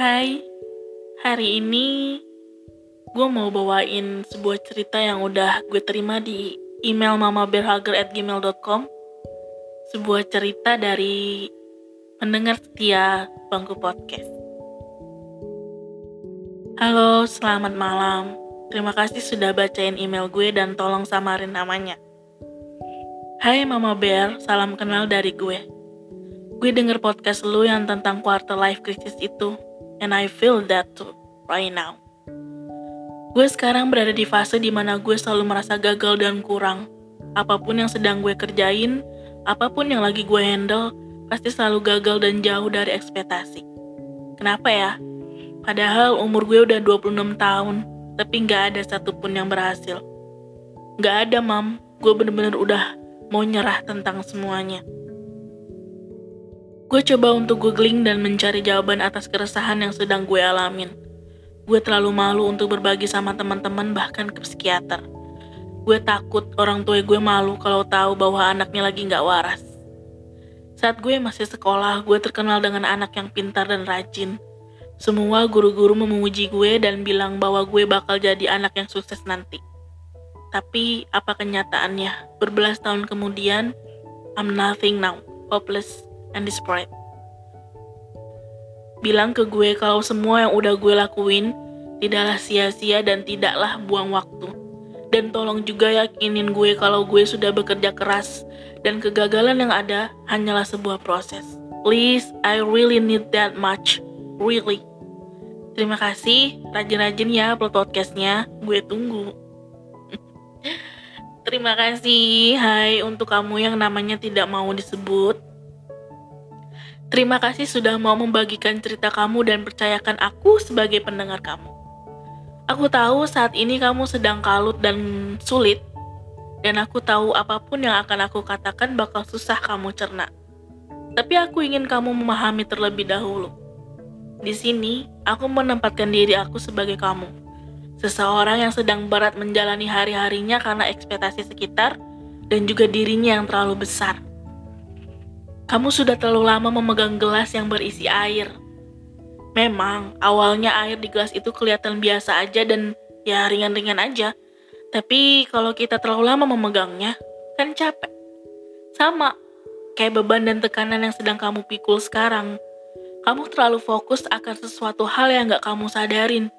Hai, hari ini gue mau bawain sebuah cerita yang udah gue terima di email mamaberhager@gmail.com. Sebuah cerita dari pendengar setia Bangku Podcast. Halo, selamat malam. Terima kasih sudah bacain email gue dan tolong samarin namanya. Hai Mama Bear, salam kenal dari gue. Gue denger podcast lu yang tentang quarter life crisis itu, and I feel that too, right now. Gue sekarang berada di fase di mana gue selalu merasa gagal dan kurang. Apa pun yang sedang gue kerjain, apa pun yang lagi gue handle, pasti selalu gagal dan jauh dari ekspektasi. Kenapa ya? Padahal umur gue udah 26 tahun, tapi nggak ada satupun yang berhasil. Nggak ada, mam. Gue bener-bener udah mau nyerah tentang semuanya. Gue coba untuk googling dan mencari jawaban atas keresahan yang sedang gue alamin. Gue terlalu malu untuk berbagi sama teman-teman bahkan ke psikiater. Gue takut orang tua gue malu kalau tahu bahwa anaknya lagi nggak waras. Saat gue masih sekolah, gue terkenal dengan anak yang pintar dan rajin. Semua guru-guru memuji gue dan bilang bahwa gue bakal jadi anak yang sukses nanti. Tapi apa kenyataannya? Berbelas tahun kemudian, I'm nothing now, hopeless and desperate. Bilang ke gue kalau semua yang udah gue lakuin tidaklah sia-sia dan tidaklah buang waktu. Dan tolong juga yakinin gue kalau gue sudah bekerja keras dan kegagalan yang ada hanyalah sebuah proses. Please, I really need that much. Really. Terima kasih, rajin-rajin ya upload podcastnya. Gue tunggu. Terima kasih, hai untuk kamu yang namanya tidak mau disebut. Terima kasih sudah mau membagikan cerita kamu dan percayakan aku sebagai pendengar kamu. Aku tahu saat ini kamu sedang kalut dan sulit, dan aku tahu apa pun yang akan aku katakan bakal susah kamu cerna. Tapi aku ingin kamu memahami terlebih dahulu. Di sini, aku menempatkan diri aku sebagai kamu. Seseorang yang sedang berat menjalani hari-harinya karena ekspektasi sekitar dan juga dirinya yang terlalu besar. Kamu sudah terlalu lama memegang gelas yang berisi air. Memang, awalnya air di gelas itu kelihatan biasa aja dan ya ringan-ringan aja. Tapi kalau kita terlalu lama memegangnya, kan capek. Sama, kayak beban dan tekanan yang sedang kamu pikul sekarang. Kamu terlalu fokus akan sesuatu hal yang gak kamu sadarin.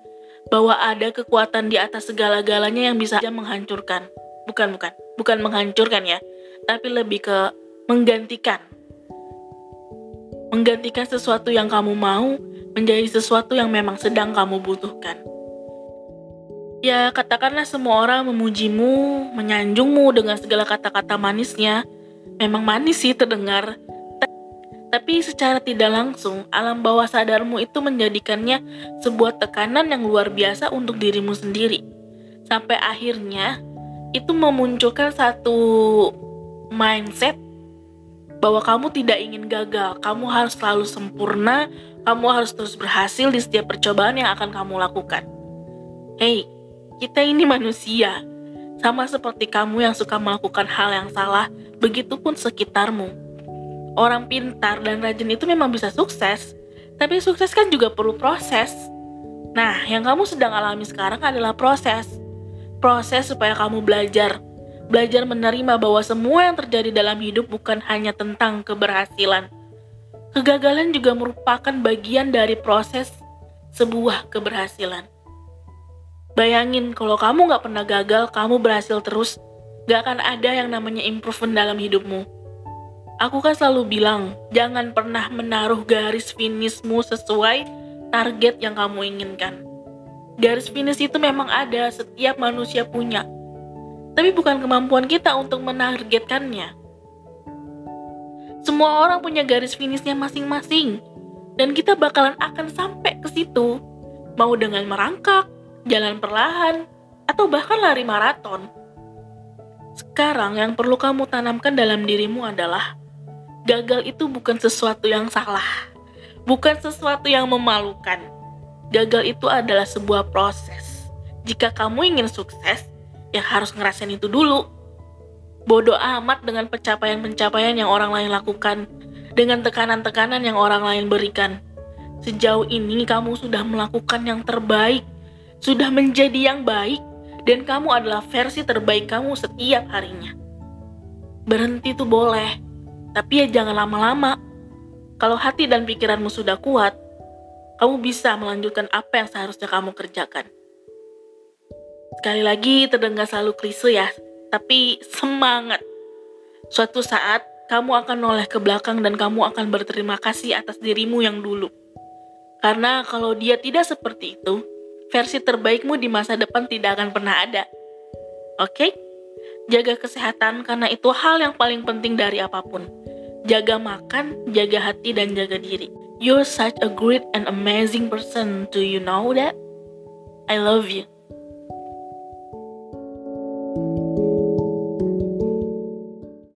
Bahwa ada kekuatan di atas segala-galanya yang bisa menghancurkan. Bukan, bukan. Bukan menghancurkan ya. Tapi lebih ke menggantikan menggantikan sesuatu yang kamu mau menjadi sesuatu yang memang sedang kamu butuhkan. Ya, katakanlah semua orang memujimu, menyanjungmu dengan segala kata-kata manisnya. Memang manis sih terdengar. Tapi secara tidak langsung, alam bawah sadarmu itu menjadikannya sebuah tekanan yang luar biasa untuk dirimu sendiri. Sampai akhirnya, itu memunculkan satu mindset bahwa kamu tidak ingin gagal, kamu harus selalu sempurna, kamu harus terus berhasil di setiap percobaan yang akan kamu lakukan. Hei, kita ini manusia, sama seperti kamu yang suka melakukan hal yang salah, begitupun sekitarmu. Orang pintar dan rajin itu memang bisa sukses, tapi sukses kan juga perlu proses. Nah, yang kamu sedang alami sekarang adalah proses. Proses supaya kamu belajar, belajar menerima bahwa semua yang terjadi dalam hidup bukan hanya tentang keberhasilan. Kegagalan juga merupakan bagian dari proses sebuah keberhasilan. Bayangin kalau kamu gak pernah gagal, kamu berhasil terus, gak akan ada yang namanya improvement dalam hidupmu. Aku kan selalu bilang, jangan pernah menaruh garis finishmu sesuai target yang kamu inginkan. Garis finish itu memang ada, setiap manusia punya tapi bukan kemampuan kita untuk menargetkannya. Semua orang punya garis finishnya masing-masing, dan kita bakalan akan sampai ke situ, mau dengan merangkak, jalan perlahan, atau bahkan lari maraton. Sekarang yang perlu kamu tanamkan dalam dirimu adalah gagal itu bukan sesuatu yang salah, bukan sesuatu yang memalukan. Gagal itu adalah sebuah proses. Jika kamu ingin sukses, yang harus ngerasain itu dulu. Bodoh amat dengan pencapaian-pencapaian yang orang lain lakukan, dengan tekanan-tekanan yang orang lain berikan. Sejauh ini kamu sudah melakukan yang terbaik, sudah menjadi yang baik, dan kamu adalah versi terbaik kamu setiap harinya. Berhenti tuh boleh, tapi ya jangan lama-lama. Kalau hati dan pikiranmu sudah kuat, kamu bisa melanjutkan apa yang seharusnya kamu kerjakan. Sekali lagi terdengar selalu klise ya, tapi semangat. Suatu saat kamu akan noleh ke belakang dan kamu akan berterima kasih atas dirimu yang dulu. Karena kalau dia tidak seperti itu, versi terbaikmu di masa depan tidak akan pernah ada. Oke? Jaga kesehatan karena itu hal yang paling penting dari apa pun. Jaga makan, jaga hati, dan jaga diri. You're such a great and amazing person. Do you know that? I love you.